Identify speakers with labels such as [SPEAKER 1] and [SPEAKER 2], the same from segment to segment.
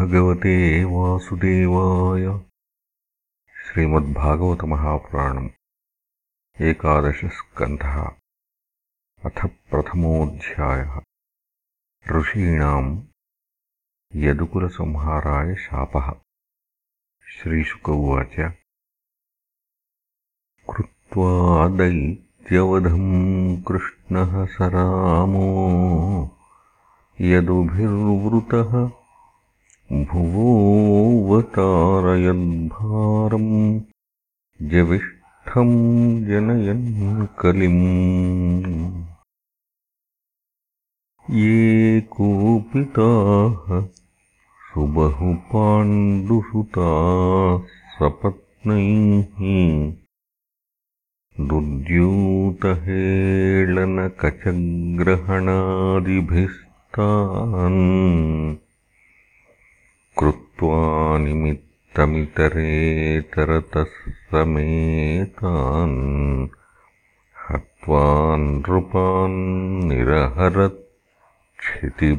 [SPEAKER 1] भगवते वासुदेवाय। श्रीमद्भागवतमहापुराणम् एकादशस्कन्धः अथ प्रथमोऽध्यायः। ऋषीणाम् यदुकुलसंहाराय शापः। श्रीशुक उवाच। कृत्वा दैत्यवधम् कृष्णः स रामो। यदुभिर्वृतः भुवोऽवतारयद्भारम् जविष्ठम् जनयन् कलिम्। ये कूपिताः सुबहुपाण्डुसुताः सपत्नैः दुर्द्यूतहेळनकचग्रहणादिभिः कृत्वा निमित्तमितरेतरतः समेतान् हत्वा क्षितिभारमीशः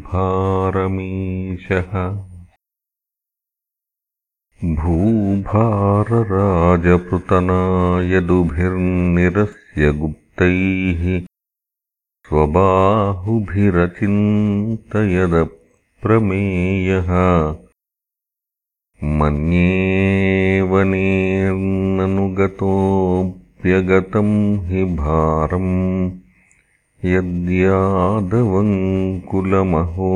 [SPEAKER 1] भूभारराजपृतना यदुभिर्निरस्य गुप्तैः स्वबाहुभिरचिन्तयदप्रमेयः मन्येवनेर्ननुगतोऽप्यगतम् हि भारम् यद्यादवङ्कुलमहो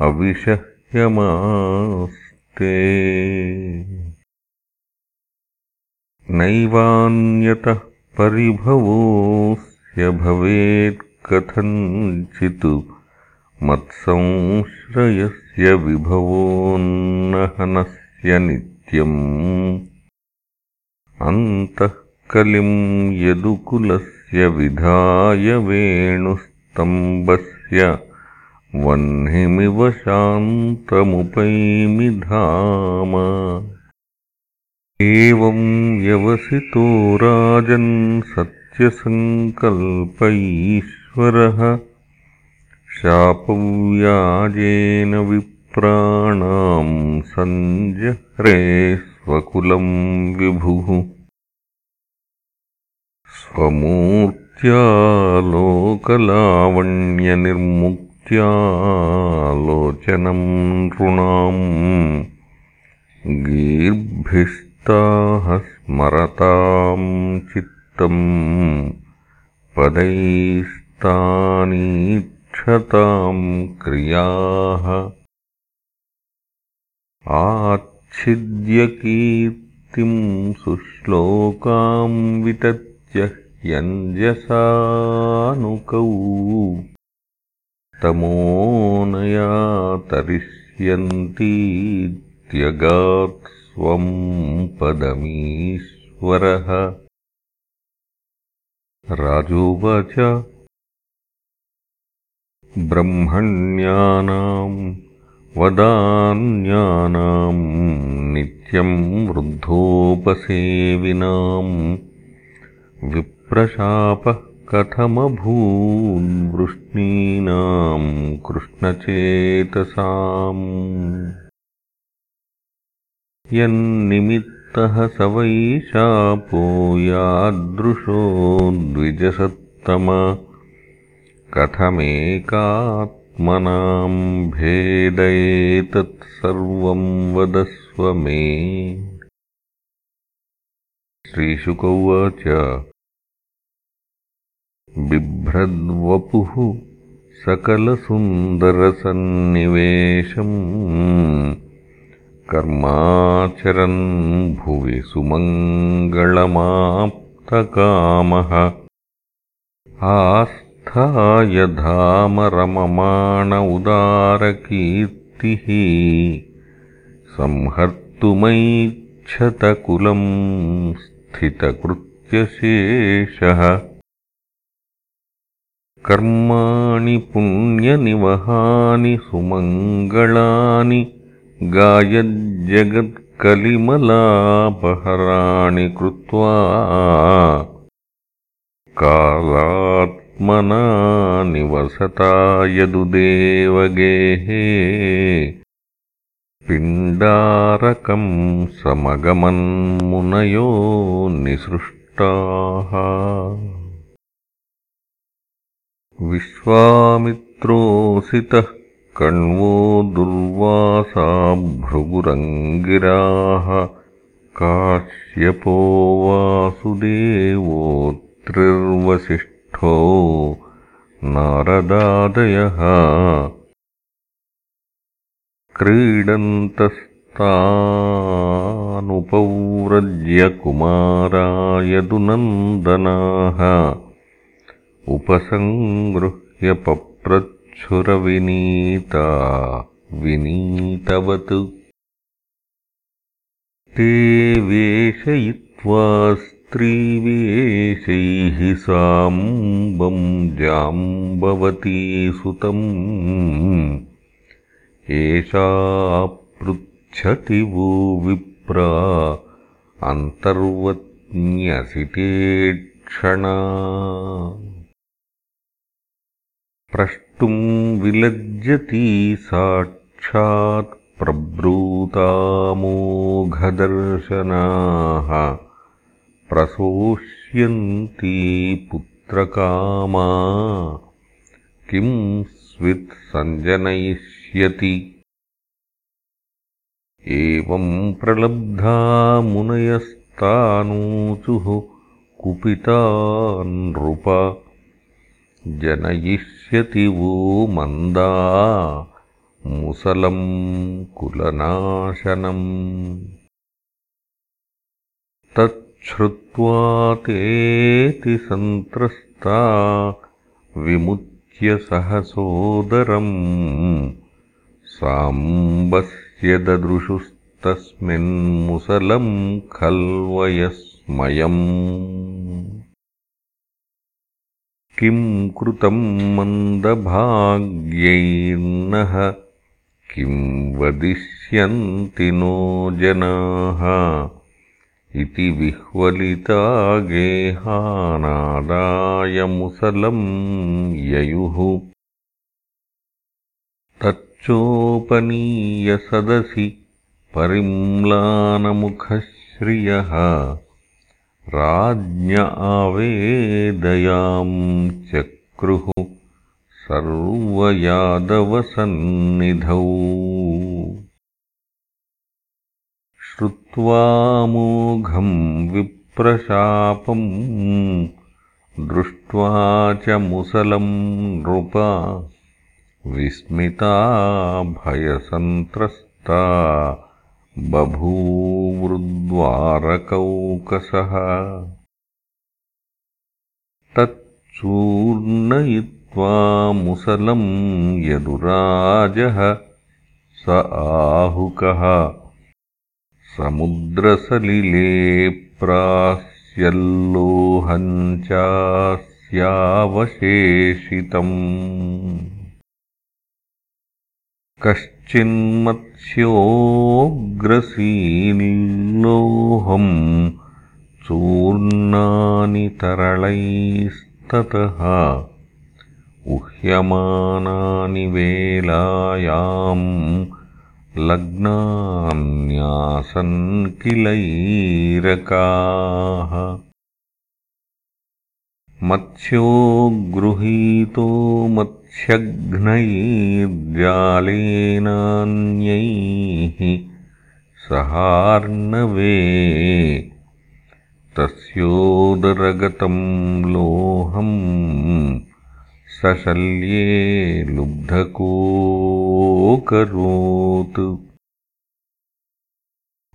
[SPEAKER 1] अविशह्यमास्ते। नैवान्यतः परिभवोऽस् भवेत्कथञ्चित् मत्संश्रयस्य विभवोन्नहनस्य नित्यम् अन्तः कलिम् यदुकुलस्य विधाय वेणुस्तम्बस्य वह्निमिव शान्तमुपैमि धाम। एवम् व्यवसितो राजन् सत् सङ्कल्प ईश्वरः शापव्याजेन विप्राणाम् सञ्जह्रे स्वकुलम् विभुः। स्वमूर्त्यालोकलावण्यनिर्मुक्त्यालोचनम् नृणाम् गीर्भिस्ताः स्मरताम् चित् पदैस्तानीक्षताम् क्रियाः। आच्छिद्यकीर्तिम् सुश्लोकाम् तमोनया तरिष्यन्तीत्यगात्स्वम् पदमीश्वरः। राजोवाच ब्रह्मण्यानाम् वदान्यानाम् नित्यम् वृद्धोपसेविनाम् विप्रशापः कथमभून्वृष्णीनाम् कृष्णचेतसाम्। यन्निमित् स वै शापो यादृशो द्विजसत्तम कथमेकात्मनाम् भेदयेतत्सर्वम् वदस्व मे। श्रीशुक उवाच बिभ्रद्वपुः सकलसुन्दरसन्निवेशम्। कर्माचरन् भुवि सुमङ्गलमाप्तकामः आस्थाय धामरममाण उदारकीर्तिः संहर्तुमैच्छतकुलम् स्थितकृत्यशेषः कर्माणि पुण्यनिवहानि सुमङ्गलानि गायज्जगत्कलिमलापहराणि कृत्वा कालात्मना निवसता यदुदेवगेः पिण्डारकम् समगमन्मुनयो निसृष्टाः। विश्वामित्रोऽसितः कण्वो दुर्वासा भृगुरङ्गिराः। काश्यपो वासुदेवोऽत्रिर्वसिष्ठो नारदादयः। क्रीडन्तस्तानुपौरज्यकुमारायदुनन्दनाः उपसङ्गृह्य पप्रच्छुरविनीता विनीतवत्। ते वेशयित्वा स्त्रीवेशैः साम्बम् जाम्बवती सुतम्। एषा पृच्छति वो विप्रा क्षणा प्रष्टुम् विलज्जती साक्षात् प्रब्रूतामोघदर्शनाः प्रसोष्यन्ती पुत्रकामा। किम् स्वित्सञ्जनयिष्यति? एवम् प्रलब्धा मुनयस्तानूचुः कुपिता नृप। जनयिष्यति वो मन्दा मुसलम् कुलनाशनम् तच्छ्रुत्वा तेति सन्त्रस्ता विमुच्य सहसोदरम्। साम्बस्य ददृशुस्तस्मिन्मुसलम् खल्वयस्मयम्। किम् कृतम् मन्दभाग्यैर्नः किम् वदिष्यन्ति नो जनाः इति विह्वलिता गेहानादाय मुसलम् ययुः। तच्चोपनीयसदसि परिम्लानमुखश्रियः। राज्ञ आवेदयाम् चक्रुः। सर्वयादवसन्निधौ श्रुत्वामोघम् विप्रशापम् दृष्ट्वा च मुसलम् नृपा विस्मिता भयसन्त्रस्ता बभूवृद्वारकौकसः। तच्चूर्णयित्वा मुसलम् यदुराजः स आहुकः समुद्रसलिले प्रास्यल्लोहम् चास्यावशेषितम् कश्चिन्मत्स्योऽग्रसील्लोहम् चूर्णानि तरलैस्ततः। उह्यमानानि वेलायाम् लग्नान्यासन् किलैरकाः मत्स्यो गृहीतो मत्स्यघ्नैर्जालेनान्यैः सहार्णवे। तस्योदरगतम् लोहम् सशल्ये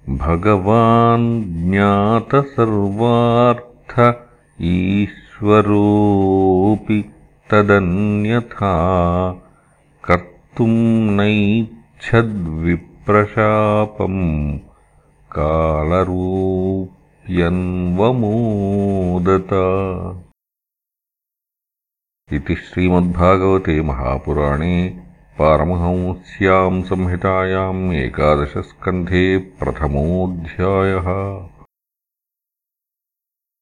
[SPEAKER 1] भगवान् ज्ञातसर्वार्थ ईश्वरोऽपि तदन्यथा कर्तुम् नैच्छद्विप्रशापम् कालरूप्यन्वमोदत। इति श्रीमद्भागवते महापुराणे पारमहंस्याम् संहितायाम् एकादशस्कन्धे प्रथमोऽध्यायः